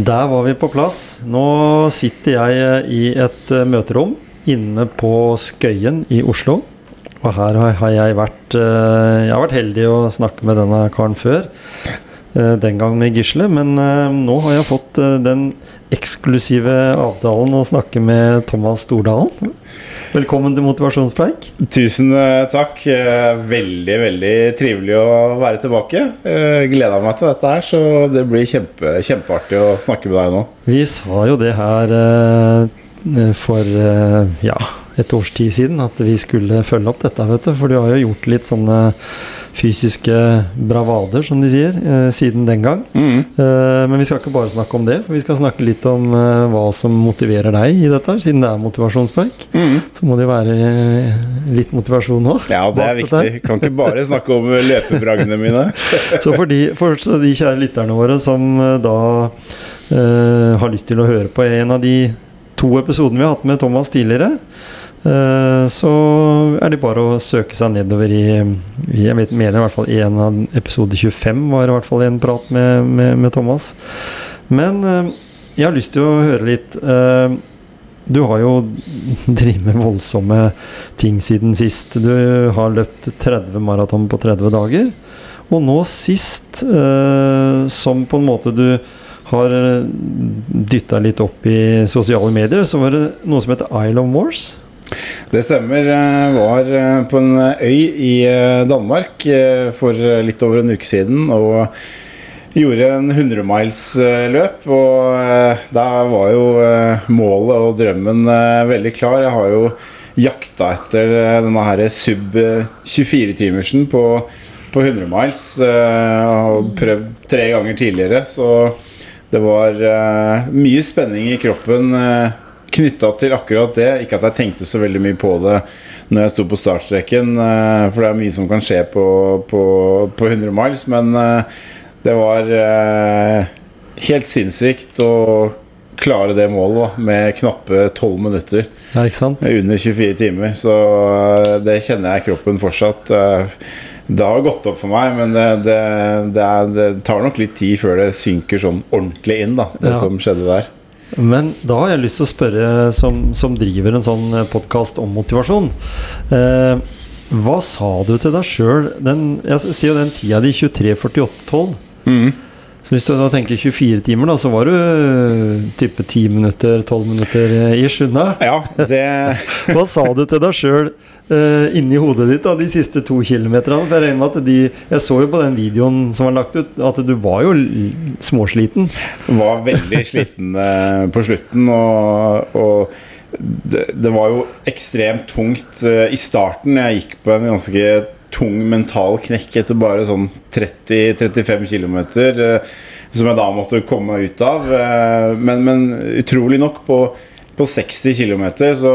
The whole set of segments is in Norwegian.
Der var vi på plass. Nå sitter jeg eh, i et eh, møterom inne på Skøyen i Oslo. Og her har jeg vært eh, Jeg har vært heldig å snakke med denne karen før. Eh, Den gang med Gisle, men eh, nå har jeg fått eh, den eksklusive avtalen å snakke med Thomas Stordalen. Velkommen til motivasjonspreik. Tusen takk. Veldig, veldig trivelig å være tilbake. Gleda meg til dette her, så det blir kjempe, kjempeartig å snakke med deg nå. Vi sa jo det her for ja, et års tid siden, at vi skulle følge opp dette. vet du, For du har jo gjort litt sånne fysiske bravader, som de sier, eh, siden den gang. Eh, men vi skal ikke bare snakke om det. for Vi skal snakke litt om eh, hva som motiverer deg i dette, siden det er motivasjonspreik. Så må det jo være litt motivasjon òg. Ja, det er viktig. Kan ikke bare snakke om løpebragdene mine. Så for de, for de kjære lytterne våre som da eh, har lyst til å høre på en av de to episodene vi har hatt med Thomas tidligere, så er det bare å søke seg nedover i, i Jeg mener i hvert fall en av episode 25 var i hvert fall en prat med, med, med Thomas. Men eh, jeg har lyst til å høre litt eh, du har jo drevet med voldsomme ting siden sist. Du har løpt 30 maraton på 30 dager. Og nå sist, eh, som på en måte du har dytta litt opp i sosiale medier, så var det noe som heter Isle of Wars. Det stemmer. Jeg var eh, på en øy i eh, Danmark eh, for litt over en uke siden. og Gjorde en 100-miles-løp, og da var jo eh, målet og drømmen eh, veldig klar. Jeg har jo jakta etter eh, denne her sub 24-timersen på, på 100 miles. eh, Og prøvd tre ganger tidligere, så det var eh, mye spenning i kroppen knytta til akkurat det. Ikke at jeg tenkte så veldig mye på det når jeg sto på startstreken, eh, for det er mye som kan skje på, på, på 100 miles, men eh, det var eh, helt sinnssykt å klare det målet da, med knappe 12 minutter. Ja? Under 24 timer. Så det kjenner jeg i kroppen fortsatt. Det har gått opp for meg, men det, det, det, er, det tar nok litt tid før det synker sånn ordentlig inn, da, det Ja. som skjedde der. Men da har jeg lyst til å spørre, som, som driver en sånn podkast om motivasjon eh, Hva sa du til deg sjøl Jeg sier jo den tida di 23.48,12. Mm. Så hvis du da tenker 24 timer, da, så var du eh, type 10 minutter, 12 minutter eh, ish unna. Ja, det Hva sa du til deg sjøl uh, inni hodet ditt da, de siste to kilometerne? For jeg regner med at de Jeg så jo på den videoen som var lagt ut, at du var jo småsliten. var veldig sliten eh, på slutten, og, og det, det var jo ekstremt tungt eh, i starten. Jeg gikk på en ganske tung mental knekk etter bare sånn 30-35 km. Eh, som jeg da måtte komme meg ut av. Eh, men, men utrolig nok, på, på 60 km så,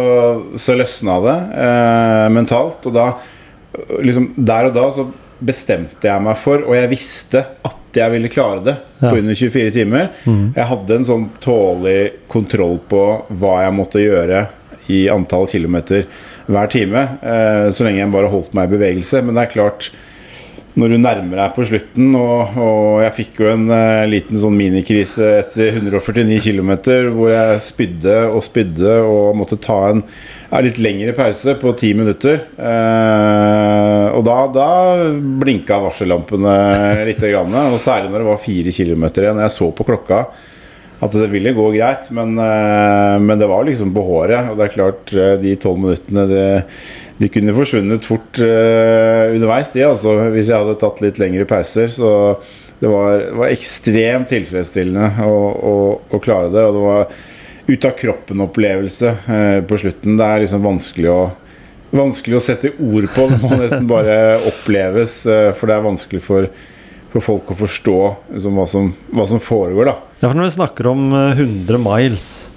så løsna det eh, mentalt. Og da liksom, Der og da så bestemte jeg meg for, og jeg visste at jeg ville klare det Ja. på under 24 timer. Jeg hadde en sånn tålelig kontroll på hva jeg måtte gjøre i antall kilometer hver time, eh, så lenge jeg bare holdt meg i bevegelse. Men det er klart, når du nærmer deg på slutten, og, og jeg fikk jo en uh, liten sånn minikrise etter 149 km, hvor jeg spydde og spydde og måtte ta en ja, litt lengre pause på ti minutter. Uh, og da, da blinka varsellampene litt, grann, og særlig når det var fire km igjen. Jeg så på klokka at det ville gå greit, men, uh, men det var liksom på håret. Og det er klart, de tolv minuttene det, de kunne forsvunnet fort uh, underveis, de, altså, hvis jeg hadde tatt litt lengre pauser. Så det var, var ekstremt tilfredsstillende å, å, å klare det. Og det var ut av kroppen-opplevelse uh, på slutten. Det er liksom vanskelig å Vanskelig å sette ord på. Det må nesten bare oppleves, uh, for det er vanskelig for, for folk å forstå liksom, hva, som, hva som foregår. da Ja, for Når vi snakker om eh, 100 miles, eh,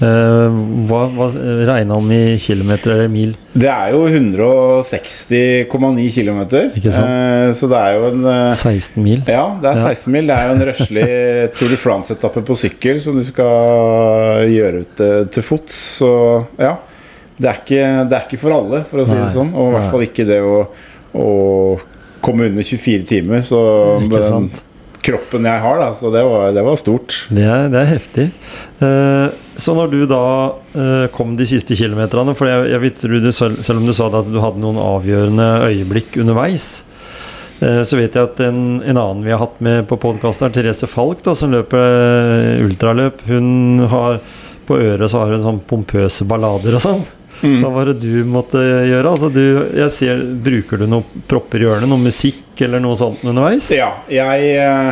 hva, hva regna om i kilometer eller mil? Det er jo 160,9 km, eh, så det er jo en eh, 16 mil? Ja, det er Ja. 16 mil. Det er jo en røslig Tour de France-etappe på sykkel som du skal gjøre ut eh, til fots. Så ja. Det er, ikke, det er ikke for alle, for å si Nei. det sånn. Og i hvert fall ikke det å, å komme under 24 timer. Så Ikke sant? Kroppen jeg har, da. Så det var, det var stort. Det er, det er heftig. Eh, så når du da eh, kom de siste kilometerne For jeg, jeg vet, du, selv, selv om du sa at du hadde noen avgjørende øyeblikk underveis, eh, så vet jeg at en, en annen vi har hatt med på podkast, er Therese Falk, da, som løper eh, ultraløp. Hun har på øret så har hun sånn pompøse ballader og sånn. Mm. Hva var det du måtte gjøre? Altså du, jeg ser, Bruker du noen propper i ørene? Noe musikk eller noe sånt underveis? Ja, jeg eh,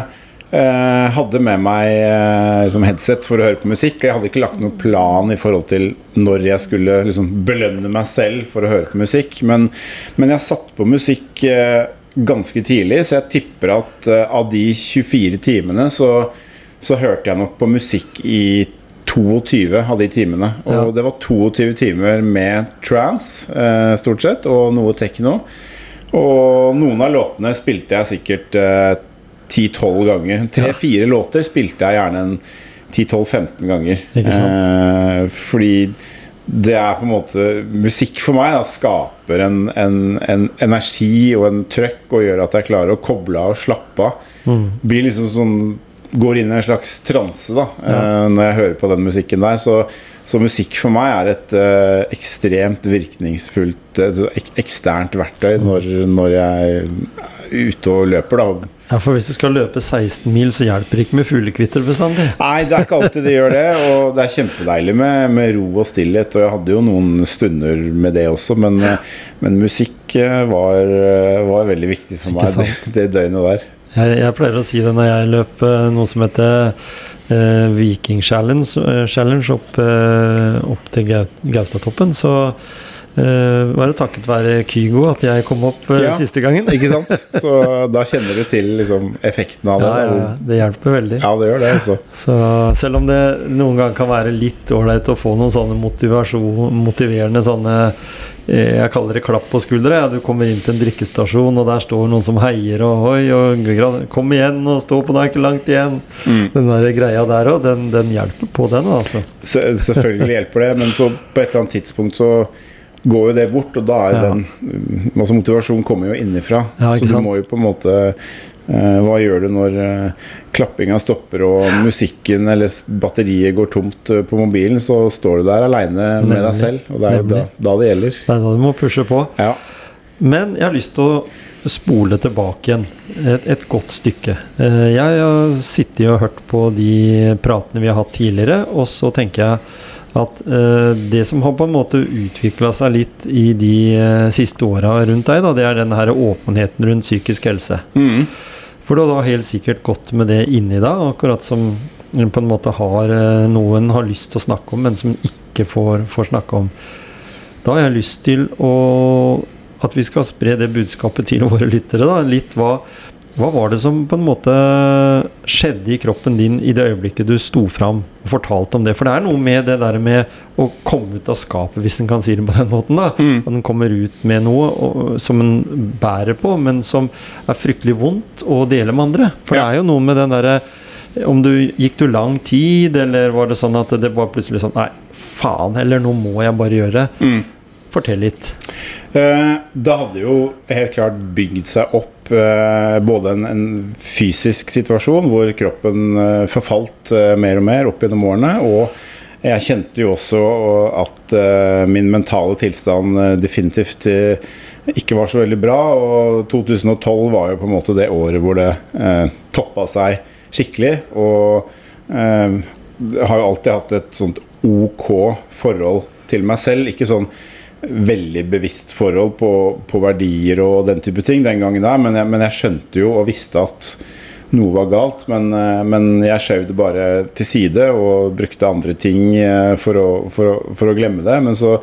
eh, hadde med meg eh, som headset for å høre på musikk. Og jeg hadde ikke lagt noen plan i forhold til når jeg skulle liksom, belønne meg selv for å høre på musikk. Men, men jeg satte på musikk eh, ganske tidlig, så jeg tipper at eh, av de 24 timene så, så hørte jeg nok på musikk i 22 av de timene. Og Ja. det var 22 timer med trance, eh, stort sett, og noe tekno. Og noen av låtene spilte jeg sikkert eh, 10-12 ganger. Tre-fire låter spilte jeg gjerne en 10-12-15 ganger. Eh, fordi det er på en måte Musikk for meg da, skaper en, en, en energi og en trøkk og gjør at jeg klarer å koble av og slappe av. Mm. Blir liksom sånn Går inn i en slags transe da eh, når jeg hører på den musikken der. Så, så musikk for meg er et uh, ekstremt virkningsfullt eh, ek eksternt verktøy når, når jeg er ute og løper. da Ja, For hvis du skal løpe 16 mil, så hjelper det ikke med fuglekvitter bestandig. Nei, det er ikke alltid det gjør det. Og det er kjempedeilig med, med ro og stillhet. Og jeg hadde jo noen stunder med det også, men, men musikk var, var veldig viktig for meg det, det døgnet der. Jeg, jeg pleier å si det når jeg løp eh, noe som heter eh, Viking Challenge, eh, challenge opp, eh, opp til Gaustatoppen. Så eh, var det takket være Kygo at jeg kom opp eh, Ja. siste gangen. Ikke sant? Så da kjenner du til liksom, effekten av det. Ja, ja, det hjelper veldig. ja, det gjør det. altså Så selv om det noen ganger kan være litt ålreit å få noen sånne motivasjon, motiverende sånne eh, Jeg kaller det klapp på skuldra. Du kommer inn til en drikkestasjon, og der står noen som heier og oi, og kom igjen og stå på, det er ikke langt igjen. Mm. Den der greia der òg, den, den hjelper på, den, altså. Selvfølgelig hjelper det, men så på et eller annet tidspunkt så går jo det bort, og da er Ja. den altså Motivasjon kommer jo innenfra. Ja, så du sant? må jo på en måte eh, Hva gjør du når eh, klappinga stopper og musikken eller batteriet går tomt eh, på mobilen? Så står du der aleine med deg selv, og det er da, da det gjelder. Det er da du må pushe på. Ja. Men jeg har lyst til å spole tilbake igjen et, et godt stykke. Eh, Jeg har sittet og hørt på de pratene vi har hatt tidligere, og så tenker jeg at eh, det som har på en måte utvikla seg litt i de eh, siste åra rundt deg, da, det er den her åpenheten rundt psykisk helse. Mm. For du da helt sikkert gått med det inni deg, akkurat som på en måte har eh, noen har lyst til å snakke om, men som ikke får, får snakke om. Da har jeg lyst til å, at vi skal spre det budskapet til våre lyttere. Da. Litt hva, hva var det som på en måte skjedde i kroppen din i det øyeblikket du sto fram og fortalte om det? For det er noe med det der med å komme ut av skapet, hvis en kan si det på den måten. da. Mm. At en kommer ut med noe og, som en bærer på, men som er fryktelig vondt å dele med andre. For Ja. det er jo noe med den derre Om du gikk du lang tid, eller var det sånn at det var plutselig sånn Nei, faen heller, nå må jeg bare gjøre det. Mm. Fortell litt. Eh, Det hadde jo helt klart bygd seg opp eh, både en, en fysisk situasjon hvor kroppen eh, forfalt mer og mer opp gjennom årene, og jeg kjente jo også at min mentale tilstand definitivt ikke var så veldig bra. Og 2012 var jo på en måte det året hvor det eh, toppa seg skikkelig. Og eh, har jo alltid hatt et sånt ok forhold til meg selv. Ikke sånn veldig bevisst forhold på, på verdier og den type ting den gangen der, men jeg, men jeg skjønte jo og visste at noe var galt, men, eh, men jeg skjøv det bare til side og brukte andre ting eh, for å, for å, for å glemme det. Men så,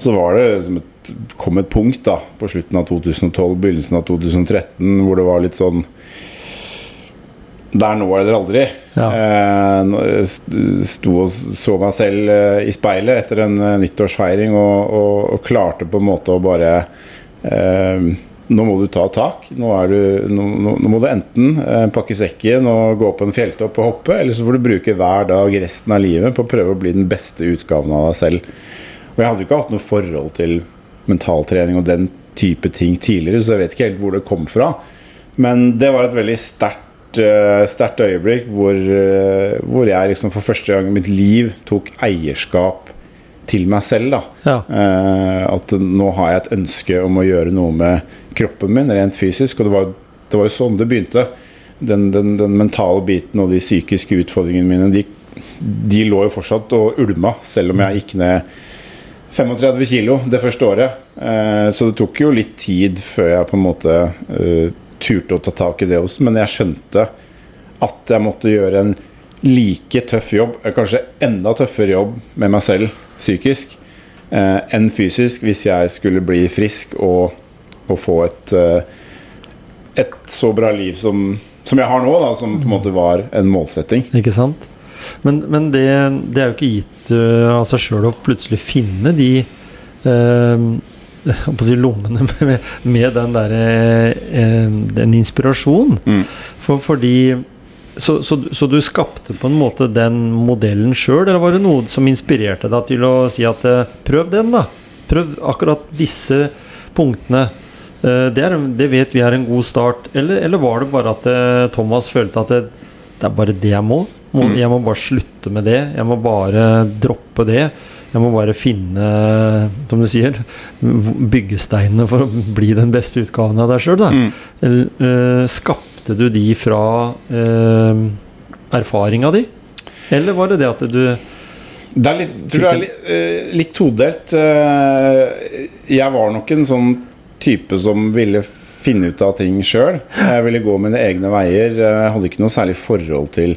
så var det liksom et, kom et punkt da på slutten av 2012, begynnelsen av 2013, hvor det var litt sånn det er nå eller aldri. Ja. Eh, sto og så meg selv eh, i speilet etter en eh, nyttårsfeiring og, og, og klarte på en måte å bare eh, Nå må du ta tak. Nå, du, nå, nå, må du enten pakke sekken og gå på en fjelltopp og hoppe, eller så får du bruke hver dag resten av livet på å prøve å bli den beste utgaven av deg selv. Og jeg hadde jo ikke hatt noe forhold til mentaltrening og den type ting tidligere, så jeg vet ikke helt hvor det kom fra. Men det var et veldig sterkt sterkt øyeblikk hvor, eh, hvor jeg liksom for første gang i mitt liv tok eierskap til meg selv. Ja. Eh, At nå har jeg et ønske om å gjøre noe med kroppen min rent fysisk. Og det var, det var jo sånn det begynte. Den, den, den mentale biten og de psykiske utfordringene mine De, de lå jo fortsatt og ulma, selv om jeg gikk ned 35 kilo det første året. Eh, så det tok jo litt tid før jeg på en måte eh, turte å ta tak i det også. Men jeg skjønte at jeg måtte gjøre en like tøff jobb, eh, kanskje enda tøffere jobb med meg selv psykisk eh, enn fysisk hvis jeg skulle bli frisk og, og få et, eh, et så bra liv som, som jeg har nå, da, som på en måte var en målsetting. Ikke sant? Men, men det, det er jo ikke gitt uh, av seg sjøl å plutselig finne de uh, si lommene med, med den derre uh, Den inspirasjonen. Mm. For, fordi så, så, så du skapte på en måte den modellen sjøl, eller var det noe som inspirerte deg til å si at eh, prøv den, da? Prøv akkurat disse punktene. Eh, Det, er, det vet vi er en god start. Eller, eller var det bare at eh, Thomas følte at det, det er bare det jeg må? må Mm. Jeg må bare slutte med det. Jeg må bare droppe det. Jeg må bare finne, som du sier, byggesteinene for å bli den beste utgaven av deg sjøl. Mm. Eh, skapte du de fra eh, erfaringa di? Eller var det det at du Det er litt, tror jeg er litt, eh, todelt. Eh, jeg var nok en sånn type som ville finne ut av ting sjøl. Jeg ville gå mine egne veier. Jeg hadde ikke noe særlig forhold til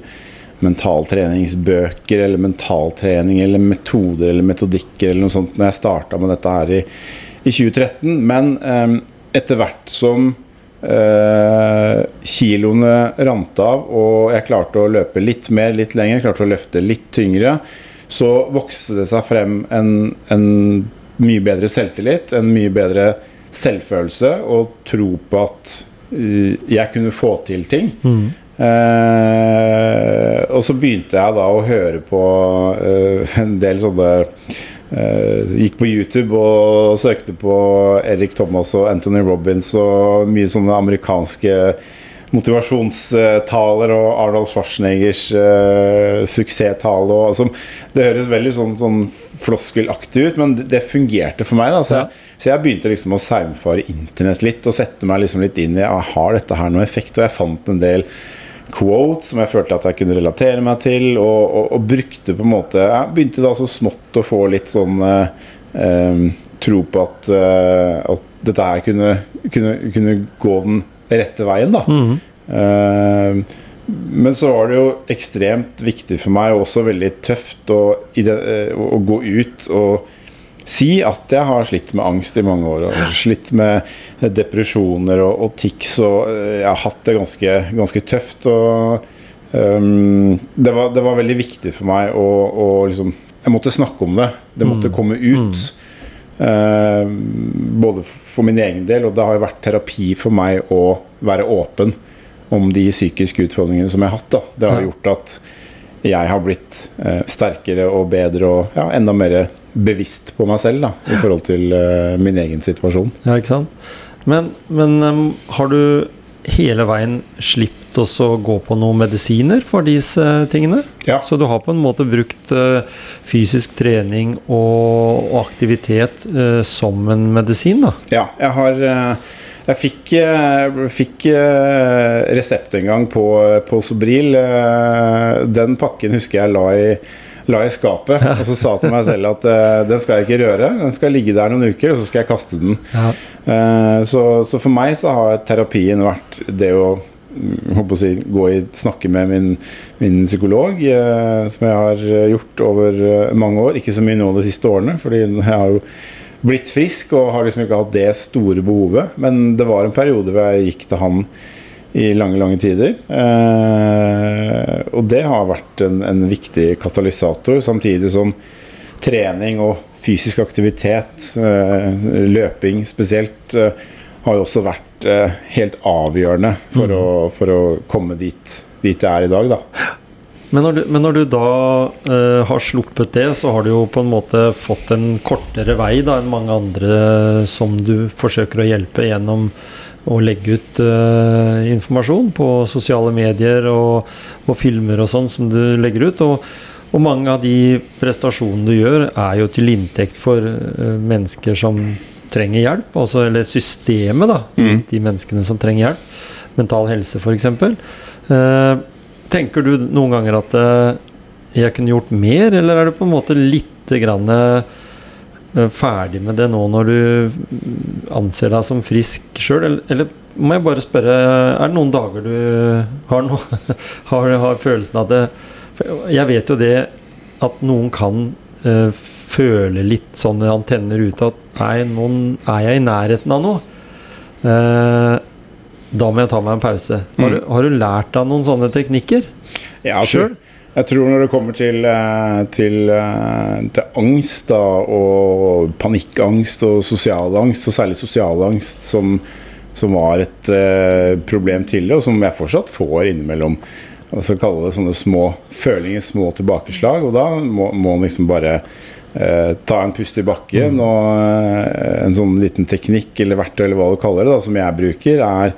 mentaltreningsbøker eller mentaltrening eller metoder eller metodikker eller noe sånt når jeg starta med dette her i, i 2013. Men eh, etter hvert som eh, kiloene rant av, og jeg klarte å løpe litt mer, litt lenger, klarte å løfte litt tyngre, så vokste det seg frem en, en mye bedre selvtillit, en mye bedre selvfølelse og tro på at eh, jeg kunne få til ting. Eh, og så begynte jeg da å høre på eh, en del sånne eh, Gikk på YouTube og søkte på Erik Thomas og Anthony Robbins og mye sånne amerikanske motivasjonstaler og Arnold Schwarzeneggers suksesstale. Og, altså, det høres veldig sånn, sånn floskelaktig ut, men det, det fungerte for meg. Da, så, jeg, så jeg begynte liksom å saumfare internett litt og sette meg liksom litt inn i ah, har dette her noe effekt. Og jeg fant en del quotes som jeg følte at jeg kunne relatere meg til, og, og, og brukte på en måte Jeg begynte da så smått å få litt sånn eh, eh, tro på at, eh, at dette her kunne, kunne, kunne gå den rette veien, da. Eh, men så var det jo ekstremt viktig for meg, og også veldig tøft, å, eh, å gå ut og si at jeg har slitt med angst i mange år. Og slitt med depresjoner og, og tics. Og eh, jeg har hatt det ganske, ganske tøft. Og um, det, var, det var veldig viktig for meg å, å liksom Jeg måtte snakke om det. Det måtte komme ut. Uh, både for min egen del, og det har jo vært terapi for meg å være åpen om de psykiske utfordringene som jeg har hatt. Da. Det har gjort at jeg har blitt uh, sterkere og bedre og ja, enda mer bevisst på meg selv da, i forhold til uh, min egen situasjon. Ja, ikke sant? Men, men um, har du hele veien sluppet å gå på noen medisiner for disse tingene? Ja. Så du har på en måte brukt uh, fysisk trening og, og aktivitet uh, som en medisin, da? Ja, jeg har Jeg fikk, fikk resept en gang på, på Sobril. Den pakken husker jeg la i, la i skapet. Og så sa til meg selv at uh, den skal jeg ikke røre. Den skal ligge der noen uker, og så skal jeg kaste den. Ja. Uh, Så, så for meg så har terapien vært det å mm, å si, gå i, snakke med min, min psykolog, uh, som jeg har gjort over mange år. Ikke så mye nå de siste årene, fordi jeg har jo blitt frisk og har liksom ikke hatt det store behovet. Men det var en periode hvor jeg gikk til han i lange, lange tider. Eh, og det har vært en, en, viktig katalysator, samtidig som trening og fysisk aktivitet, eh, løping spesielt, eh, har jo også vært eh, helt avgjørende for, mm. å, for å, komme dit, dit det er i dag. da. Men når, du, men når du, da uh, har sluppet det, så har du jo på en måte fått en kortere vei da, enn mange andre som du forsøker å hjelpe gjennom å legge ut uh, informasjon på sosiale medier og, og filmer og sånn som du legger ut. Og, og, mange av de prestasjonene du gjør, er jo til inntekt for uh, mennesker som trenger hjelp. Altså, eller systemet, da. Mm. De menneskene som trenger hjelp. Mental helse, f.eks. Uh, tenker du noen ganger at jeg kunne gjort mer, eller er det på en måte litt grann Eh, ferdig med det nå når du anser deg som frisk sjøl? Eller, eller, må jeg bare spørre, er det noen dager du har, nå? har, har følelsen av det Jeg vet jo det at noen kan uh, føle litt sånne antenner ute at nei, noen, er jeg i nærheten av noe? Uh, da må jeg ta meg en pause. Har, du, mm. har du lært deg noen sånne teknikker ja, sjøl? Jeg tror når det kommer til, eh, til, eh, til, angst da, og panikkangst og sosial angst, og særlig sosial angst, som, som var et uh, problem tidligere, og som jeg fortsatt får innimellom altså kalle det sånne små følinger, små tilbakeslag. Og da må man liksom bare uh, ta en pust i bakken. Mm. Og uh, en sånn liten teknikk eller verktøy eller hva du kaller det, da, som jeg bruker, er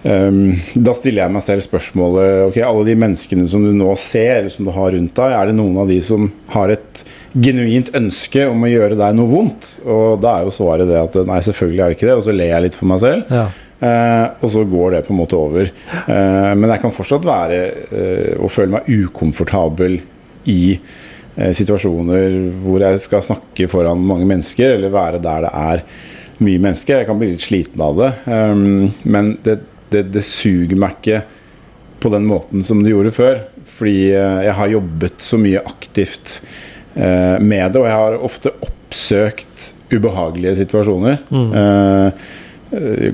da stiller jeg meg selv spørsmålet Ok, alle de menneskene som du nå ser, som du har rundt deg, er det noen av de som har et genuint ønske om å gjøre deg noe vondt? Og da er jo svaret det at nei, selvfølgelig er det ikke det. Og så ler jeg litt for meg selv. Ja. Uh, og så går det på en måte over. Uh, men jeg kan fortsatt være uh, og føle meg ukomfortabel i situasjoner hvor jeg skal snakke foran mange mennesker, eller være der det er mye mennesker. Jeg kan bli litt sliten av det. Um, men det det, det suger meg ikke på den måten som det gjorde før. Fordi eh, jeg har jobbet så mye aktivt eh, med det, og jeg har ofte oppsøkt ubehagelige situasjoner. Mm. Eh,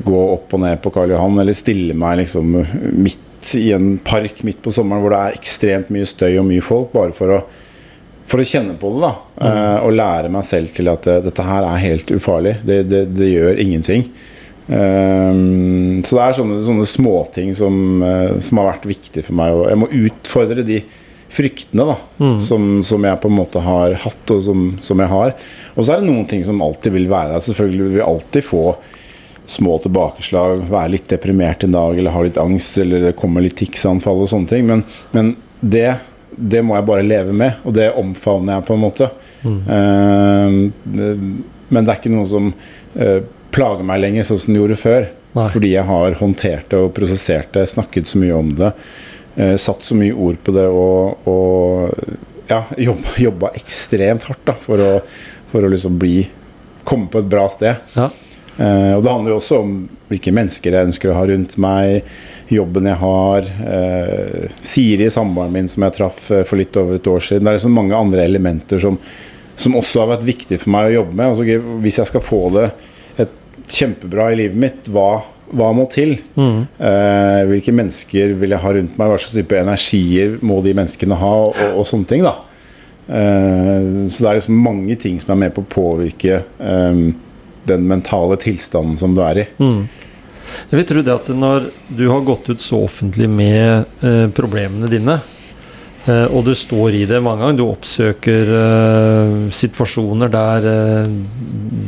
gå opp og ned på Karl Johan, eller stille meg liksom midt i en park midt på sommeren hvor det er ekstremt mye støy og mye folk, bare for å, for å kjenne på det. da mm. eh, Og lære meg selv til at eh, dette her er helt ufarlig. Det, det, det gjør ingenting. Um, så det er sånne, sånne småting som, uh, som har vært viktig for meg. Og jeg må utfordre de fryktene da, mm. som, som, jeg på en måte har hatt, og som, som, jeg har. Og så er det noen ting som alltid vil være der. Selvfølgelig vil vi alltid få små tilbakeslag, være litt deprimert en dag, eller ha litt angst, eller det kommer litt tiksanfall og sånne ting. Men, men det, det, må jeg bare leve med, og det omfavner jeg på en måte. Mm. Uh, men det er ikke noe som uh, plager meg lenger sånn som den gjorde før. Nei. Fordi jeg har håndtert det og prosessert det, snakket så mye om det. Eh, satt så mye ord på det og, og ja, jobba, jobba, ekstremt hardt da, for å, for å liksom bli komme på et bra sted. Ja. Eh, og det handler jo også om hvilke mennesker jeg ønsker å ha rundt meg, jobben jeg har. Eh, Siri, samboeren min, som jeg traff eh, for litt over et år siden. Det er liksom mange andre elementer som, som også har vært viktig for meg å jobbe med. Altså, hvis jeg skal få det kjempebra i livet mitt. Hva, hva må til? Mm. Eh, hvilke mennesker vil jeg ha rundt meg? Hva slags type energier må de menneskene ha? Og, og sånne ting. da eh, Så det er liksom mange ting som er med på å påvirke eh, den mentale tilstanden som du er i. Mm. Jeg vil tro det at når du har gått ut så offentlig med eh, problemene dine, og du står i det mange ganger. Du oppsøker uh, situasjoner der uh,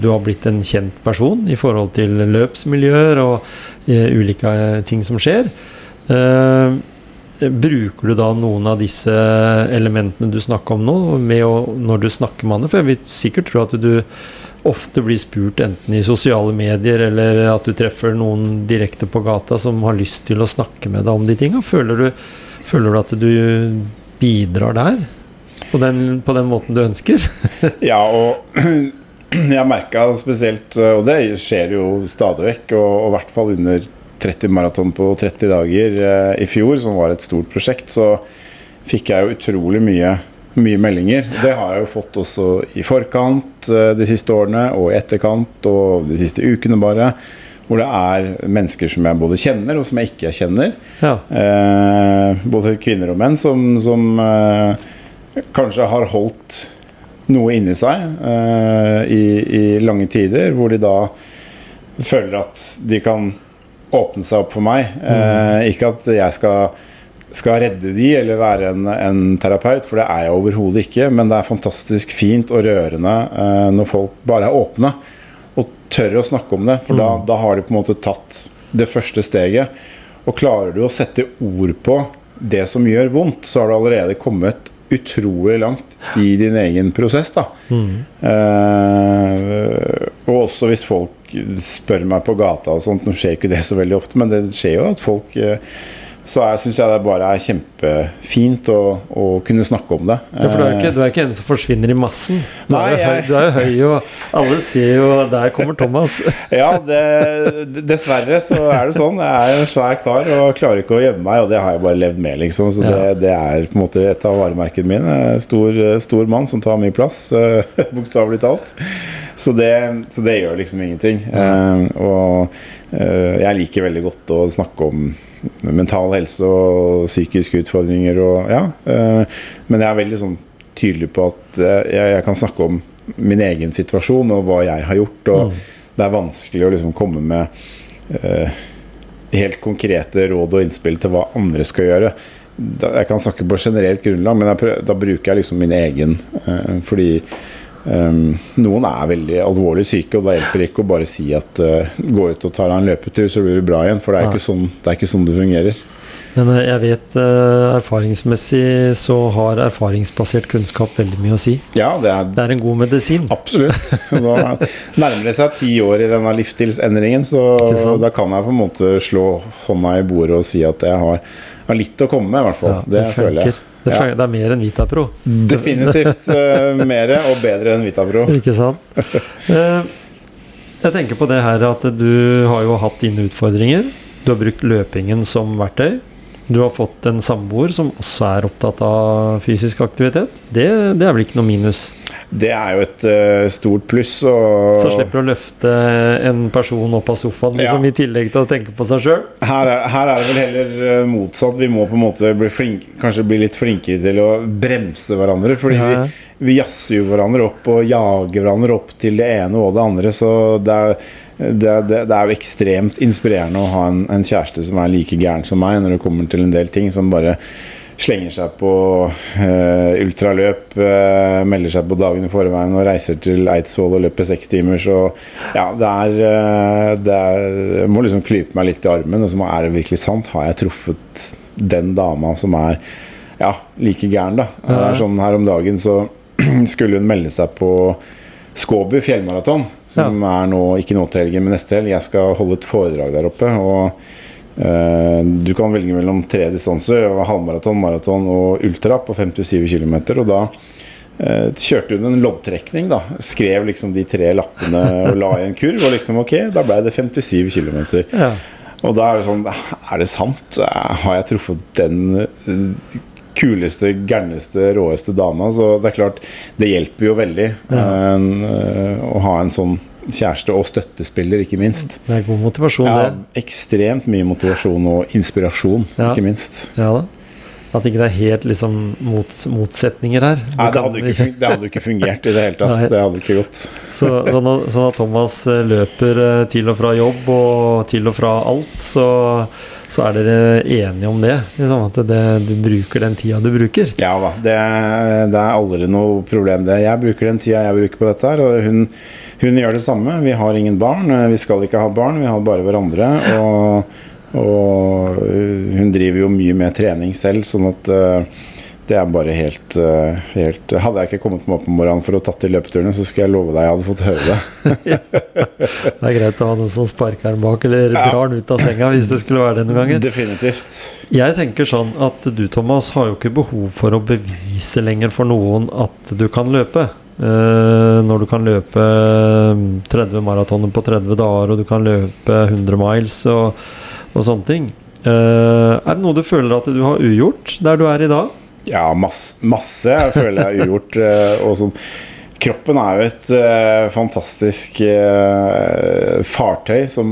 du har blitt en kjent person i forhold til løpsmiljøer og ulike ting som skjer. bruker du da noen av disse elementene du snakker om nå, å, når du snakker med andre? For jeg vil sikkert tro at du ofte blir spurt enten i sosiale medier eller at du treffer noen direkte på gata som har lyst til å snakke med deg om de tinga. Føler, føler du at du bidrar der? På den, på den måten du ønsker? ja, og jeg merka spesielt, og det skjer jo stadig vekk, og i hvert fall under 30 maraton på 30 dager eh, i fjor, som var et stort prosjekt, så fikk jeg jo utrolig mye, mye meldinger. Det har jeg jo fått også i forkant eh, de siste årene, og i etterkant, og de siste ukene bare. Hvor det er mennesker som jeg både kjenner, og som jeg ikke kjenner. Ja. Eh, både kvinner og menn som, som eh, kanskje har holdt noe inni seg eh, i, i lange tider, hvor de da føler at de kan åpne seg opp for meg. Eh, ikke at jeg skal, skal redde de eller være en, en terapeut, for det er jeg overhodet ikke. Men det er fantastisk fint og rørende eh, når folk bare er åpne tør å snakke om det. For da, da har de på en måte tatt det første steget. Og klarer du å sette ord på det som gjør vondt, så har du allerede kommet utrolig langt i din egen prosess. da. Eh, og også hvis folk spør meg på gata og sånt, nå skjer ikke det så veldig ofte, men det skjer jo at folk eh, Så syns jeg det bare er kjempefint å, å kunne snakke om det. Ja, for du er, ikke, du er ikke en som forsvinner i massen. Du, Nei, er, høy, du er høy, og alle sier jo Der kommer Thomas. Ja, det, dessverre så er det sånn. Jeg er en svær kar og klarer ikke å gjemme meg, og det har jeg bare levd med, liksom. Så det, det er på en måte et av varemerkene mine. Stor, stor mann som tar mye plass, bokstavelig talt. Så det, så det gjør liksom ingenting. Eh, og eh, jeg liker veldig godt å snakke om mental helse og psykiske utfordringer og ja. eh, men jeg er veldig sånn tydelig på at eh, jeg, kan snakke om min egen situasjon og hva jeg har gjort. Og det er vanskelig å liksom komme med eh, helt konkrete råd og innspill til hva andre skal gjøre. Jeg kan snakke på generelt grunnlag, men da bruker jeg liksom min egen. fordi noen er veldig alvorlig syke, og da hjelper det ikke å bare si at eh, gå ut og ta deg en løpetur, så blir du bra igjen. For det er, ikke, sånn, det er ikke sånn det fungerer. Men eh, jeg vet eh, erfaringsmessig så har erfaringsbasert kunnskap veldig mye å si. Ja, det er Det er en god medisin. Absolutt. Nå nærmer det seg ti år i denne livsstilsendringen, så da kan jeg på en måte slå hånda i bordet og si at jeg har, har litt å komme med, i hvert fall. Ja, det, føler jeg. Det, Ja. det er mer enn Vitapro. Definitivt uh, mer og bedre enn Vitapro. Ikke sant? Uh, Jeg tenker på det her at du har jo hatt dine utfordringer. Du har brukt løpingen som verktøy. Du har fått en samboer som også er opptatt av fysisk aktivitet. Det, det er vel ikke noe minus? Det er jo et uh, stort pluss. Og Så slipper du å løfte en person opp av sofaen liksom, Ja. i tillegg til å tenke på seg sjøl. her, er, her er det vel heller eh, motsatt. Vi må på en måte bli flink, kanskje bli litt flinkere til å bremse hverandre. Fordi ja. vi, vi jazzer jo hverandre opp og jager hverandre opp til det ene og det andre. Så det er, det, det, det er jo ekstremt inspirerende å ha en, en kjæreste som er like gæren som meg når det kommer til en del ting. Som bare slenger seg på uh, ultraløp, uh, melder seg på dagen i forveien og reiser til Eidsvoll og løper seks timer. Så ja, det er, uh, det er Jeg må liksom klype meg litt i armen. Og så må- er det virkelig sant? Har jeg truffet den dama som er ja, like gæren, da? Det er sånn Her om dagen så skulle hun melde seg på Skåbu fjellmaraton, som er nå, ikke nå til helgen, men neste helg. Jeg skal holde et foredrag der oppe. og eh, Du kan velge mellom tre distanser. Halvmaraton, maraton og ultra på 57 km. Og da eh, kjørte hun en loddtrekning. da Skrev liksom de tre lappene og la i en kurv. Og liksom ok, da ble det 57 km. Ja. Og da er det sånn Er det sant? Har jeg truffet den eh, kuleste, gærneste, råeste dama? Så det er klart, det hjelper jo veldig eh, å ha en sånn kjæreste og støttespiller, ikke minst. Det er god motivasjon, Ja, det. ekstremt mye motivasjon og inspirasjon, Ja. ikke minst. Ja da. At ikke det er helt liksom mot, motsetninger her. Du Nei, det hadde, ikke, det hadde ikke fungert i det hele tatt. Nei. Det hadde ikke gått. Så, sånn, at, Thomas eh, løper til og fra jobb og til og fra alt, så, så er dere enige om det? Liksom, at det, du bruker den tida du bruker? Ja da, det, det er aldri noe problem det. Jeg bruker den tida jeg bruker på dette her, og hun, hun gjør det samme. Vi har ingen barn, eh, vi skal ikke ha barn, vi har bare hverandre. Og, og hun driver jo mye med trening selv, sånn at øh, det er bare helt, øh, helt Hadde jeg ikke kommet meg opp om morgenen for å tatt de løpeturene, så skal jeg love deg jeg hadde fått høre det. Det er greit å ha noen som sparker den bak, eller Ja. drar den ut av senga hvis det skulle være det noen ganger. Definitivt. Jeg tenker sånn at du, Thomas, har jo ikke behov for å bevise lenger for noen at du kan løpe. Uh, når du kan løpe 30 maratoner på 30 dager, og du kan løpe 100 miles og, og sånne ting. Uh, er det noe du føler at du har ugjort der du er i dag? Ja, masse, masse jeg føler jeg har ugjort. øh, og sånn kroppen er jo et uh, fantastisk uh, fartøy som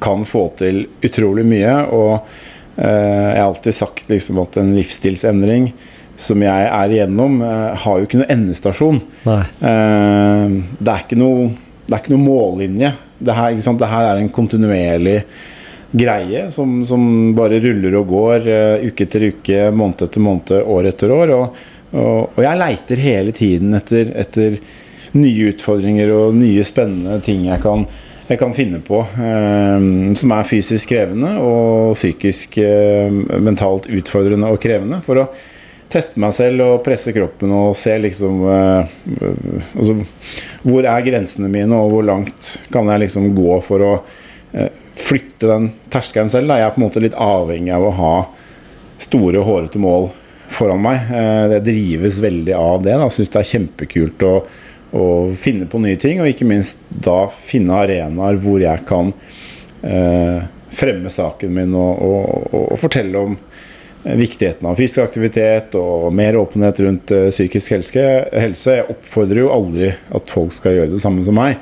kan få til utrolig mye. Og uh, jeg har alltid sagt liksom, at en livsstilsendring som jeg er igjennom, eh, har jo ikke noe endestasjon. Eh, det, er ikke noe, det er ikke noe mållinje. Det her, det her er en kontinuerlig greie som, som bare ruller og går uh, uke etter uke, måned etter måned, år etter år. Og, og, og jeg leiter hele tiden etter, etter nye utfordringer og nye spennende ting jeg kan, jeg kan finne på. Uh, som er fysisk krevende og psykisk eh, mentalt utfordrende og krevende. For å teste meg selv og presse kroppen og se liksom eh, altså, Hvor er grensene mine, og hvor langt kan jeg liksom gå for å flytte den terskelen selv? Da. Jeg er på en måte litt avhengig av å ha store, hårete mål foran meg. Eh, det drives veldig av det. Jeg syns det er kjempekult å, å finne på nye ting, og ikke minst da finne arenaer hvor jeg kan eh, fremme saken min og, og, og, og fortelle om eh, viktigheten av fysisk aktivitet og mer åpenhet rundt eh, psykisk helse. Jeg oppfordrer jo aldri at folk skal gjøre det samme som meg.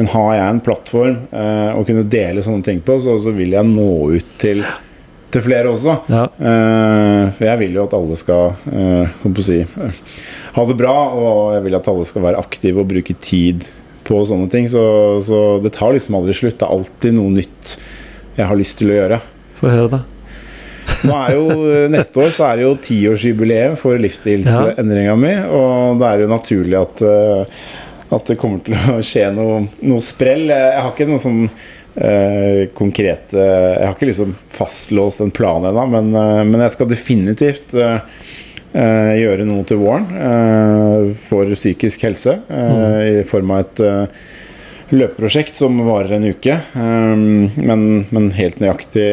Men har jeg en plattform eh, å kunne dele sånne ting på, så, så vil jeg nå ut til, til flere også. Ja. Eh, for jeg vil jo at alle skal eh, si, eh, ha det bra, og jeg vil at alle skal være aktive og bruke tid på sånne ting. Så, så det tar liksom aldri slutt. Det er alltid noe nytt jeg har lyst til å gjøre. Få høre det. Nå er jo, Neste år så er det jo tiårsjubileet for livsstilsendringa mi, og da er det jo naturlig at, eh, at det kommer til å skje noe, noe sprell. Jeg har ikke noe sånn eh, konkrete Jeg har ikke liksom fastlåst en plan ennå, men, eh, men jeg skal definitivt eh, eh, gjøre noe til våren eh, for psykisk helse eh, i form av et eh, løpeprosjekt som varer en uke. Men, men helt nøyaktig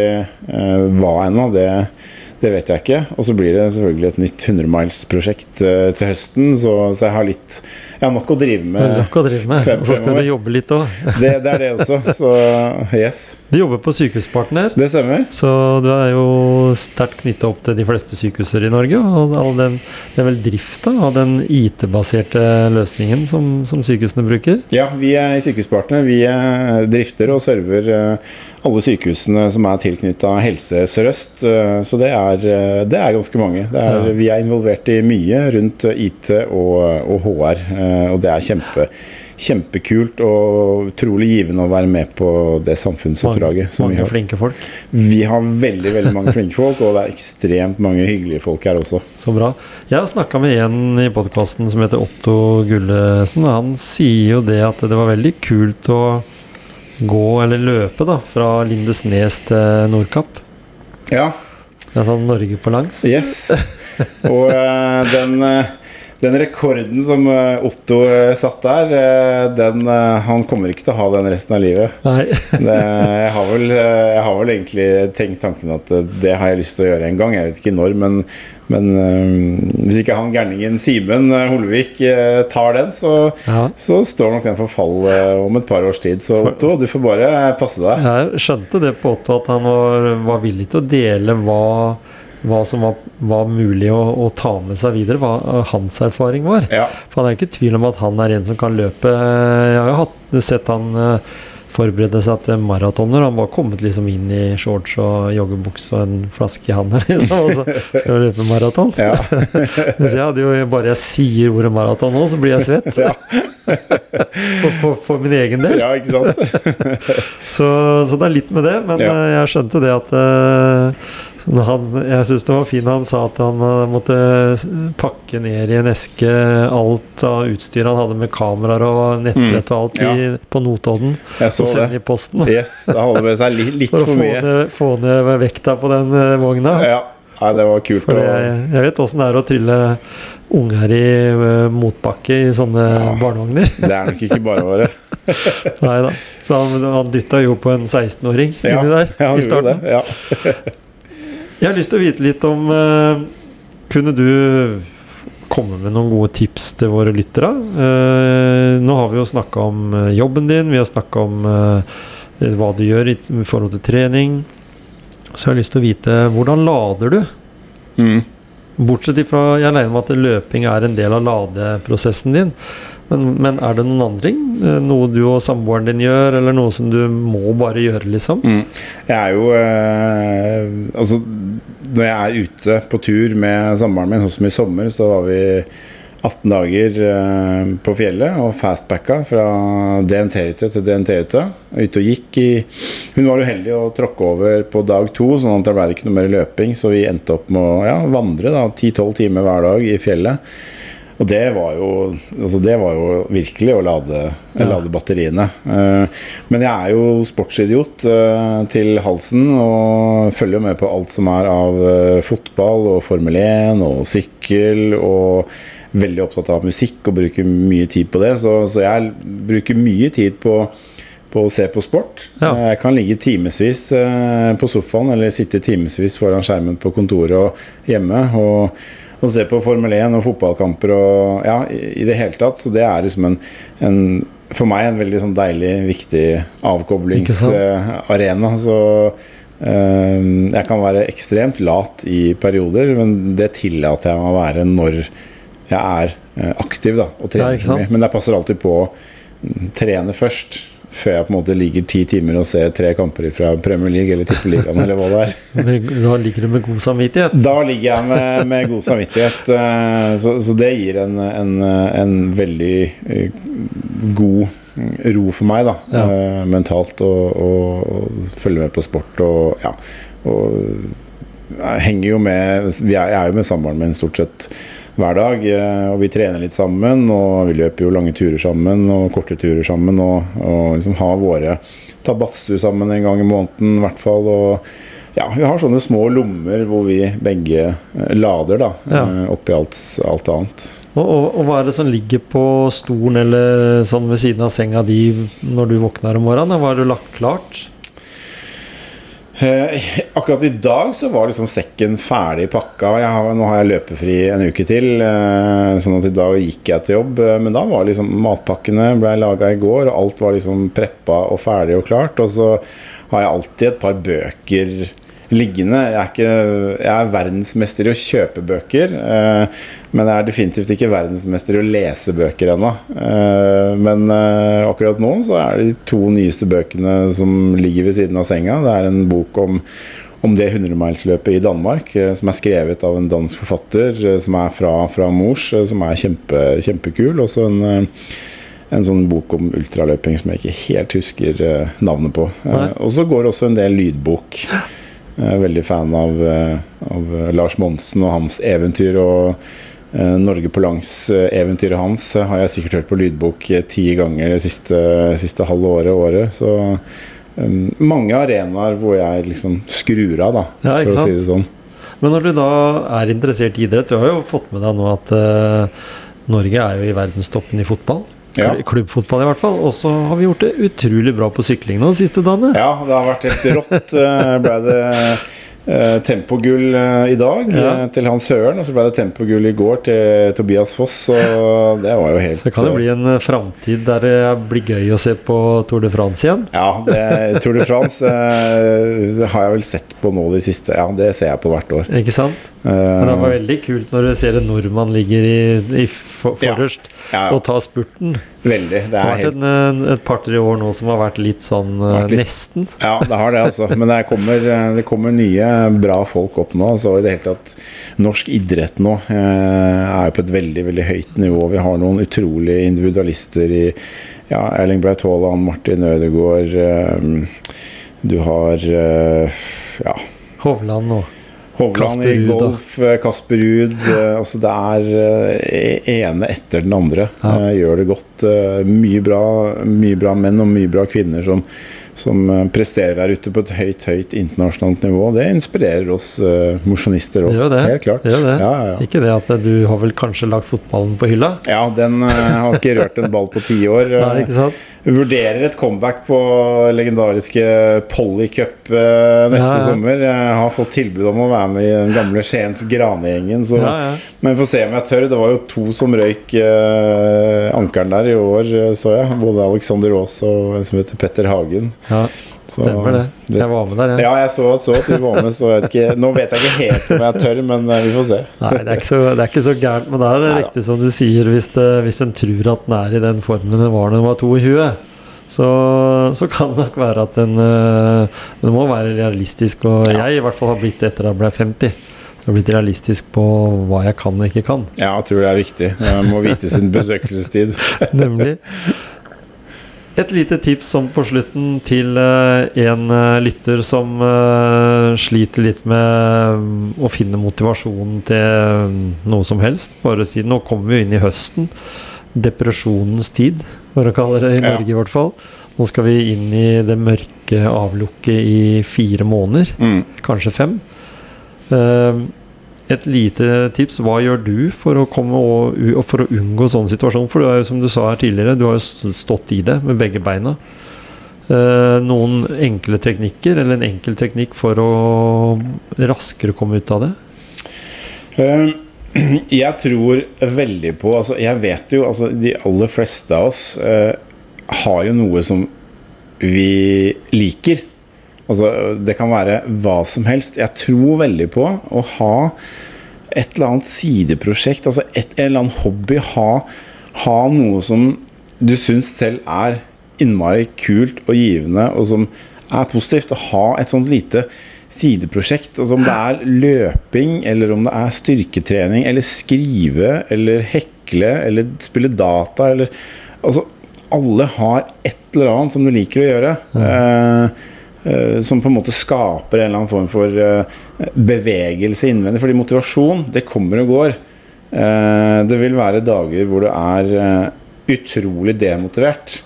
hva ennå, det, det vet jeg ikke. Og så blir det selvfølgelig et nytt 100-milsprosjekt uh, til høsten, så, så jeg har litt Jeg har nok å drive med. nok å drive med. Og så skal du jobbe litt òg. Det, det er det også, så yes. Du jobber på Sykehuspartner. Det stemmer. Så du er jo sterkt knytta opp til de fleste sykehuser i Norge. Og all den, det er vel drifta av den IT-baserte løsningen som, som sykehusene bruker? Ja, vi er Sykehuspartner. Vi er drifter og server eh, alle sykehusene som er tilknytta Helse Sør-Øst. Eh, Så det er, eh, det er ganske mange. Det er, Ja. Vi er involvert i mye rundt IT og, og HR, eh, og det er kjempe, kjempekult og utrolig givende å være med på det samfunnsoppdraget. som vi mange har. flinke folk. Vi har veldig veldig mange flinke folk, og det er ekstremt mange hyggelige folk her også. Så bra. Jeg har snakka med en i podkasten som heter Otto Gullesen. Han sier jo det at det var veldig kult å gå eller løpe da fra Lindesnes til Nordkapp. Ja, Det er sånn Norge på langs. Yes. Og eh, den, eh, den rekorden som eh, Otto eh, satt der, eh, den, han kommer ikke til å ha den resten av livet. Det, jeg, har vel, jeg har vel egentlig tenkt tanken at det har jeg lyst til å gjøre en gang. Jeg vet ikke når, men, men hvis ikke han gærningen Simen Holvik tar den, så, Ja. så står nok den for fall om et par års tid. Så Otto, du får bare passe deg. Jeg skjønte det på Otto at han var, var villig til å dele hva, hva som var, var mulig å, å ta med seg videre, hva hans erfaring var. Ja. For han er ikke i tvil om at han er en som kan løpe. Jeg har jo hatt, sett han eh, forberede seg til maratoner. Han var kommet liksom inn i shorts og joggebukse og en flaske i handa, liksom, og så skal han løpe maraton. Ja. Mens jeg hadde jo bare jeg sier ordet maraton nå, så blir jeg svett. Ja. For, for, for min egen del. ja, ikke sant? Så, så det er litt med det, men Ja. eh, jeg skjønte det at når han, Jeg syns det var fint han sa at han eh, måtte pakke ned i en eske alt av utstyr han hadde med kameraer og nettbrett og alt i, på Notodden, Jeg så og sende i posten. Yes, det hadde med seg litt, litt For å for mye. ned, få ned vekta på den eh, vogna. Ja, Nei, det var kult. Fordi jeg, jeg vet åssen det er å trille unger i eh, motbakke i sånne Ja. barnevogner. Det er nok ikke bare bare. Nei da. Så han, han dytta jo på en 16-åring Ja, inni der ja, i starten. det. Ja. Jeg har lyst til å vite litt om uh, Kunne du komme med noen gode tips til våre lyttere? Uh, nå har vi jo snakka om eh, jobben din, vi har snakka om uh, hva du gjør i, forhold til trening. Så jeg har lyst til å vite hvordan lader du? Mm. Bortsett ifra jeg regner med at løping er en del av ladeprosessen din. Men, men er det noen andre ting? Noe du og samboeren din gjør, eller noe som du må bare gjøre, liksom? Mm. Jeg er jo eh, Altså, når jeg er ute på tur med samboeren min, sånn som i sommer, så var vi 18 dager eh, på fjellet og fastbacka fra DNT-hytte til DNT-hytte. Ute og gikk i Hun var uheldig å tråkke over på dag to, sånn at det ble ikke noe mer løping, så vi endte opp med å ja, vandre da, 10-12 timer hver dag i fjellet. Og det var jo, altså det var jo virkelig å lade, Ja. lade batteriene. Eh, men jeg er jo sportsidiot eh, til halsen og følger med på alt som er av eh, fotball og Formel 1 og sykkel. Og veldig opptatt av musikk og bruker mye tid på det. Så, så jeg bruker mye tid på på å se på sport. Ja. Jeg kan ligge timevis på sofaen eller sitte timevis foran skjermen på kontoret og hjemme og, og se på Formel 1 og fotballkamper og ja, i, i det hele tatt. Så det er liksom en, en for meg en veldig sånn deilig, viktig avkoblingsarena. Så eh, jeg kan være ekstremt lat i perioder, men det tillater jeg meg å være når jeg er eh, aktiv da, og trener. mye. men jeg passer alltid på å mm, trene først. Før jeg på en måte ligger ti timer og ser tre kamper fra Premier League eller Tippeligaen eller hva det er. Da ligger du med god samvittighet. Da ligger jeg med, med god samvittighet. eh, Så, så det gir en, en, en veldig eh, god ro for meg, da. Ja. eh, Mentalt å følge med på sport og ja. Og jeg henger jo med Jeg er jo med samboeren min stort sett hver dag. eh, Og vi trener litt sammen, og vi løper jo lange turer sammen og korte turer sammen. Og, og liksom har våre Ta badstue sammen en gang i måneden i hvert fall. Og ja, vi har sånne små lommer hvor vi begge eh, lader, da. Ja. eh, Oppi alt, alt annet. Og, og, og hva er det som ligger på stolen eller sånn ved siden av senga di når du våkner om morgenen? Hva har du lagt klart? Eh, akkurat i dag så var liksom sekken ferdig pakka. Har, nå har jeg løpefri en uke til, eh, sånn at i dag gikk jeg til jobb. eh, Men da var liksom matpakkene ble laga i går, og alt var liksom preppa og ferdig og klart. Og så har jeg alltid et par bøker liggende. Jeg er, ikke, jeg er verdensmester i å kjøpe bøker, eh, men jeg er definitivt ikke verdensmester i å lese bøker ennå. Eh, men eh, akkurat nå så er det de to nyeste bøkene som ligger ved siden av senga. Det er en bok om om det 100-milsløpet i Danmark, eh, som er skrevet av en dansk forfatter som er fra, fra Mors, som er kjempe, kjempekul. Også en, en sånn bok om ultraløping som jeg ikke helt husker navnet på. Og så går også en del lydbok. Jeg er veldig fan av, av Lars Monsen og hans eventyr. og Norge på langs-eventyret hans eh, har jeg sikkert hørt på lydbok eh, ti ganger det siste, siste halve året. året så um, mange arenaer hvor jeg liksom skrur av, da, Ja, for sant? å si det sånn. Men når du da er interessert i idrett Du har jo fått med deg nå at uh, Norge er jo i verdenstoppen i fotball. Ja. Klubbfotball, i hvert fall. Og så har vi gjort det utrolig bra på sykling nå de siste dagene. Ja, det har vært helt rått. Eh, ble det eh, tempogull eh, i dag Ja. eh, til Hans Høren, og så ble det tempogull i går til Tobias Foss. Så det var jo helt Så det kan jo bli en framtid der det blir gøy å se på Tour de France igjen. Ja, det, Tour de France har jeg vel sett på nå de siste Ja, det ser jeg på hvert år. Ikke sant? Men det var veldig kult når du ser en nordmann ligger i, i for, forrest ja, og ta spurten. veldig. Det Det har vært helt en, en, et par-tre år nå som har vært litt sånn uh, Vært litt- nesten. Ja, det har det, altså. Men det kommer, det kommer nye bra folk opp nå. Altså, I det hele tatt Norsk idrett nå eh, er på et veldig veldig høyt nivå. Vi har noen utrolige individualister i ja, Erling Braut Haaland, Martin Ødegaard eh, Du har eh, ja, Hovland og Hovland i da. golf, eh, Kasper Ruud eh, altså Det er eh, ene etter den andre. Ja. eh, Gjør det godt. eh, Mye bra, mye bra menn og mye bra kvinner som, som eh, presterer der ute på et høyt høyt internasjonalt nivå. Det inspirerer oss uh, mosjonister òg. Helt klart. Det det. Ja, ja. Ikke det at du har vel kanskje lagt fotballen på hylla? ja, den eh, har ikke rørt en ball på ti Vurderer et comeback på legendariske Polly Cup eh, neste Ja, ja. sommer. Jeg har fått tilbud om å være med i den gamle Skiens Grane-gjengen. Ja. Men får se om jeg tør. Det var jo to som røyk eh, ankeren der i år, eh, så jeg. Både Alexander Aas og en som heter Petter Hagen. Så, Stemmer det. Jeg var med der, jeg. Ja, jeg så, så at du var med, så vet ikke, nå vet jeg ikke helt om jeg tør, men eh, vi får se. Nei, det er ikke så, det er ikke så gærent. Men det er Neida. riktig som du sier, hvis, det, hvis en tror at den er i den formen den var da den var 22, så, så kan det nok være at den øh, Den må være realistisk. Og jeg i hvert fall har blitt etter at jeg ble 50. Jeg har blitt realistisk på hva jeg kan og ikke kan. Ja, jeg tror det er viktig. Man må vite sin besøkelsestid. Nemlig. Et lite tips som på slutten til eh, en eh, lytter som eh, sliter litt med mm, å finne motivasjonen til mm, noe som helst. Bare si Nå kommer vi jo inn i høsten. Depresjonens tid, for å kalle det i. Norge i hvert fall. Nå skal vi inn i det mørke avlukket i fire måneder, Mm. kanskje fem. Eh, et lite tips. Hva gjør du for å, og, for å unngå sånn situasjon? For du er jo, som du sa her tidligere, du har jo stått i det med begge beina. Eh, noen enkle teknikker, eller en enkel teknikk for å raskere komme ut av det? Eh, Jeg tror veldig på altså Jeg vet jo altså De aller fleste av oss eh, har jo noe som vi liker. Altså, det kan være hva som helst. Jeg tror veldig på å ha et eller annet sideprosjekt, altså et eller annet hobby. Ha, ha noe som du syns selv er innmari kult og givende, og som er positivt. Å ha et sånt lite sideprosjekt. Altså om det er løping, eller om det er styrketrening, eller skrive, eller hekle, eller spille data, eller Altså, alle har et eller annet som du liker å gjøre. Ja. eh, som på en måte skaper en eller annen form for eh, bevegelse innvendig. Fordi motivasjon, det kommer og går. Eh, det vil være dager hvor du er eh, utrolig demotivert.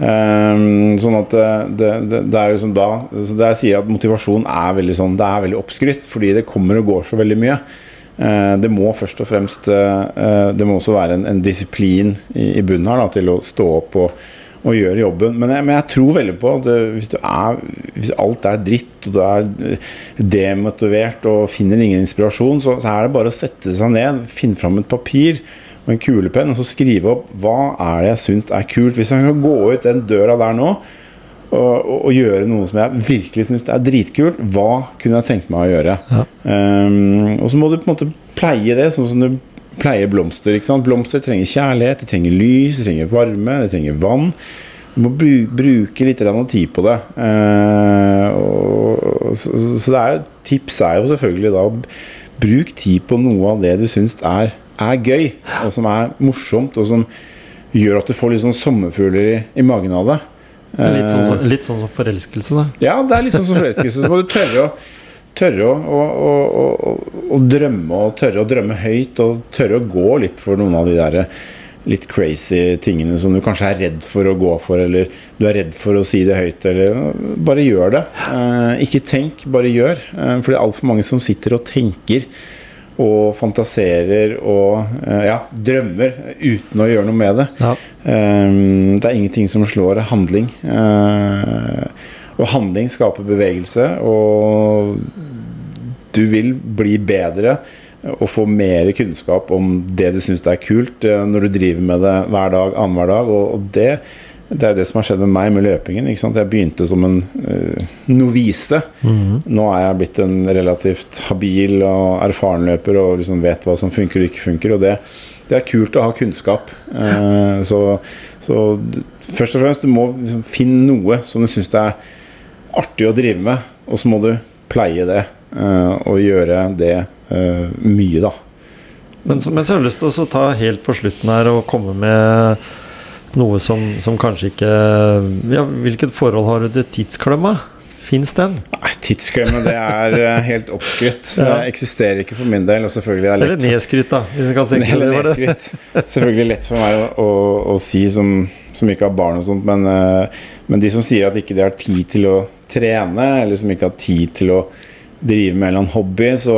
Eh, sånn at det, det, det, er liksom da så Der sier jeg at motivasjon er veldig sånn Det er veldig oppskrytt, fordi det kommer og går så veldig mye. Eh, det må først og fremst eh, eh, Det må også være en, en disiplin i, i bunnen her da, til å stå opp og, og gjøre jobben. Men jeg, men jeg tror veldig på at eh, hvis, du er, hvis alt er dritt, og du er eh, demotivert og finner ingen inspirasjon, så, så er det bare å sette seg ned, finne fram et papir og en kulepenn og så skrive opp hva er det jeg syns er kult. Hvis jeg kan gå ut den døra der nå og, og, og gjøre noe som jeg virkelig syns er dritkult, hva kunne jeg tenke meg å gjøre? Ja. Um, og så må du på en måte pleie det, sånn som du pleier blomster. ikke sant? Blomster trenger kjærlighet, de trenger lys, de trenger varme, de trenger vann. Du må bruke litt tid på det. Eh, så, så det er, tips er jo selvfølgelig da Bruk tid på noe av det du syns er, er gøy, og som er morsomt, og som gjør at du får litt sånn sommerfugler i, i magen av det. Litt sånn, Eh, litt sånn som forelskelse, da. ja, det er litt sånn som forelskelse. Så må du tørre å, tørre å, å, å, å, drømme, og tørre å drømme høyt, og tørre å gå litt for noen av de der litt crazy tingene som du kanskje er redd for å gå for, eller du er redd for å si det høyt, eller Bare gjør det. Eh, ikke tenk, bare gjør. Eh, for det er altfor mange som sitter og tenker og fantaserer og eh, ja, drømmer uten å gjøre noe med det. Ja. Um, det er ingenting som slår handling. Uh, og handling skaper bevegelse, og du vil bli bedre og få mer kunnskap om det du syns er kult uh, når du driver med det hver dag, annenhver dag. Og, det, det er det som har skjedd med meg med løpingen. Ikke sant? Jeg begynte som en uh, novise. Nå er jeg blitt en relativt habil og erfaren løper og liksom vet hva som funker og ikke funker. Og det, det er kult å ha kunnskap. Uh, så, så først og fremst, du må liksom finne noe som du syns det er artig å drive med, og så må du pleie det. eh, og gjøre det eh, mye, da. Men men så har jeg lyst til å ta helt på slutten her og komme med noe som, som kanskje ikke ja, Hvilket forhold har du til tidsklemma? Fins den? Nei, Tidsklemme, det er eh, helt oppskrytt. Det eksisterer ikke for min del. Og selvfølgelig er det Eller lett nedskrytt, da. Hvis en kan tenke Eller det. Var det. Selvfølgelig lett for meg å, å, å si som, som ikke har barn og sånt, men, men de som sier at ikke de har tid til å trene, eller som ikke har tid til å drive med en eller annen hobby, så,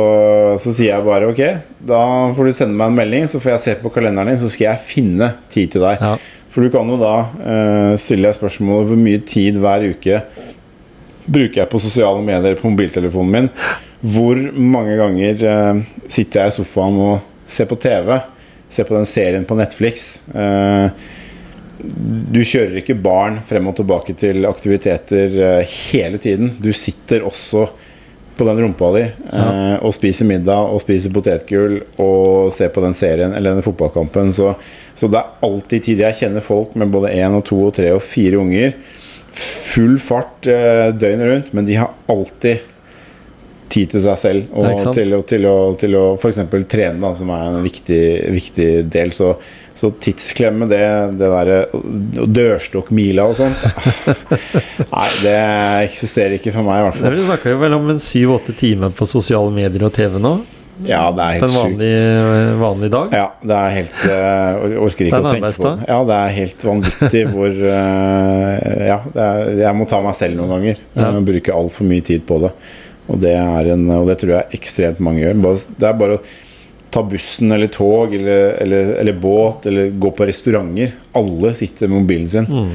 så sier jeg bare ok, da får du sende meg en melding, så får jeg se på kalenderen din, så skal jeg finne tid til deg. Ja. For du kan jo da uh, stille deg spørsmål hvor mye tid hver uke bruker jeg på sosiale medier på mobiltelefonen min. Hvor mange ganger uh, sitter jeg i sofaen og ser på TV? Ser på den serien på Netflix? Eh, du kjører ikke barn frem og tilbake til aktiviteter eh, hele tiden. Du sitter også på den rumpa di ja. og spiser middag og spiser potetgull og ser på den serien eller den fotballkampen. Så, så det er alltid tid. Jeg kjenner folk med både én og to og tre og fire unger. Full fart eh, døgnet rundt, men de har alltid tid til seg selv og til å, til å, til å f.eks. trene, da, som er en viktig, viktig del. Så, så tidsklemme, det, det derre og Dørstokkmila og sånt Nei, det eksisterer ikke for meg, i hvert fall. Vi snakker jo vel om en syv-åtte timer på sosiale medier og TV nå. Ja, det er På helt en vanlig, vanlig dag. Ja, det er helt Jeg orker er ikke å tenke på det. Ja, det er helt vanvittig hvor eh, Ja, det er, jeg må ta meg selv noen ganger. Ja. Bruke altfor mye tid på det. Og det, en, og det tror jeg ekstremt mange gjør. Det er bare å ta bussen eller tog eller, eller, eller båt eller gå på restauranter. Alle sitter med mobilen sin. Mm.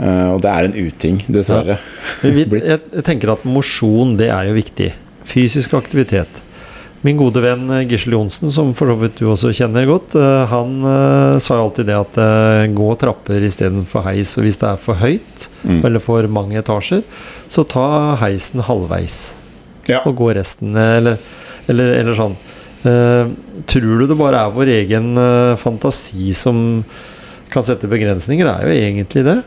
Uh, og det er en uting, dessverre. Vi, vi, jeg, jeg tenker at mosjon, det er jo viktig. Fysisk aktivitet. Min gode venn eh, Gisle Johnsen, som for så vidt du også kjenner godt, eh, han sa jo alltid det at gå trapper istedenfor heis. Og hvis det er for høyt, Mm. eller for mange etasjer, så ta heisen halvveis. Ja. Og gå resten, eh, eller, eller, eller sånn. Uh, tror du det bare er vår egen uh, fantasi som kan sette begrensninger? Det er jo egentlig det.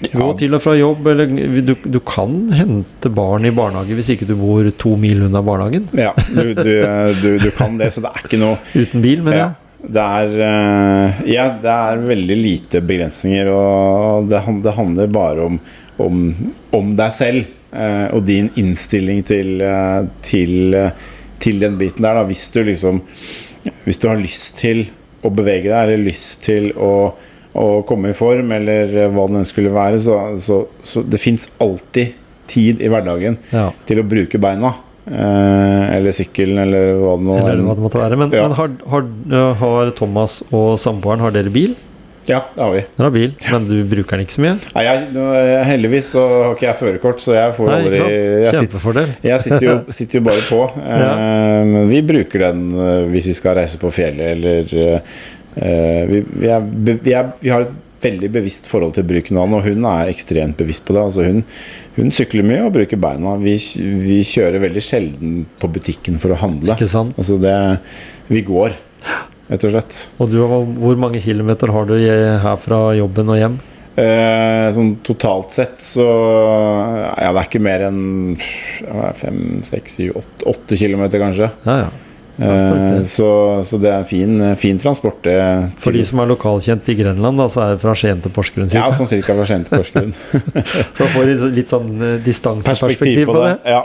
Gå Ja. til og fra jobb, eller du, du kan hente barn i barnehage hvis ikke du bor to mil unna barnehagen. Ja, du, du, du, du kan det, så det er ikke noe Uten bil, mener Ja, det er, eh, ja, det er veldig lite begrensninger, og det, det handler bare om, om, om deg selv eh, og din innstilling til, eh, til, eh, til den biten der. Da. Hvis du liksom Hvis du har lyst til å bevege deg, eller lyst til å, å komme i form, eller eh, hva det skulle være, så, så, så det fins alltid tid i hverdagen Ja. til å bruke beina. Eh, eller sykkelen, eller hva det Eller hva det måtte være. Men, Ja. men har, har, har Thomas og samboeren Har dere bil? Ja, det har vi. Dere har bil, men du bruker den ikke så mye? Nei, jeg, eh, heldigvis så har ikke jeg førerkort, så jeg får Nei, aldri jeg sitter, jeg sitter, jo, sitter jo bare på. ja. Men vi bruker den eh, hvis vi skal reise på fjellet eller eh, vi, vi, er, vi, er, vi har et veldig bevisst forhold til bruken av den, og hun er ekstremt bevisst på det. Altså hun, hun sykler mye og bruker beina. Vi, vi kjører veldig sjelden på butikken for å handle. Ikke sant? Altså det Vi går, rett og slett. Og du, hvor mange kilometer har du her fra jobben og hjem? Eh, sånn totalt sett så Ja, det er ikke mer enn ja, fem, seks, syv, åtte, kilometer, kanskje. Ja, ja. Eh, så, så det er en fin, fin transport, det. For de som er lokalkjent i Grenland, da, så er det fra Skien til Porsgrunn Ja, cirka. sånn cirka fra Skien til Porsgrunn. Så får du litt- sånn eh, distanseperspektiv på det. Ja.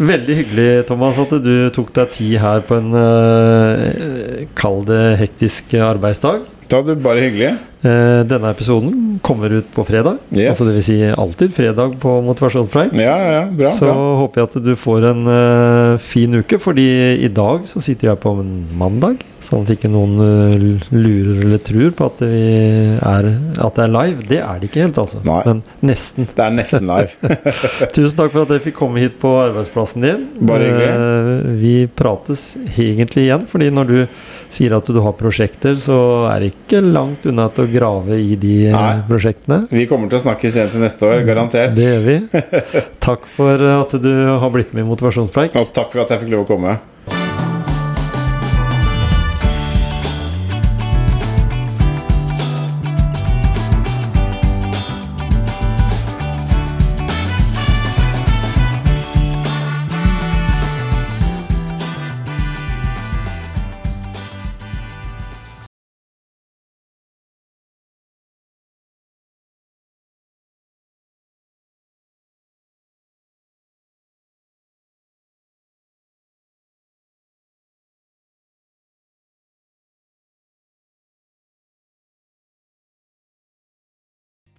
Veldig hyggelig, Thomas, at du tok deg tid her på en uh, kall hektisk arbeidsdag. Da er det bare hyggelig. Eh, denne episoden kommer ut på fredag. Yes. Altså vil si alltid fredag på motivasjonspreik. Ja, ja, bra. Så bra. håper jeg at du får en uh, fin uke, fordi i dag så sitter jeg på en mandag. Sånn at ikke noen uh, lurer eller tror på at, vi er, at det er live. Det er det ikke helt, altså. Nei. Men nesten. Det er nesten live. Tusen takk for at jeg fikk komme hit på arbeidsplassen din. Bare hyggelig. Eh, Vi prates egentlig igjen, fordi når du sier at du har prosjekter, så er det ikke langt unna til å grave i de eh, Nei. prosjektene. Vi kommer til å snakkes igjen til neste år, garantert. Det gjør vi. Takk for at du har blitt med i Motivasjonspreik. Og takk for at jeg fikk lov å komme.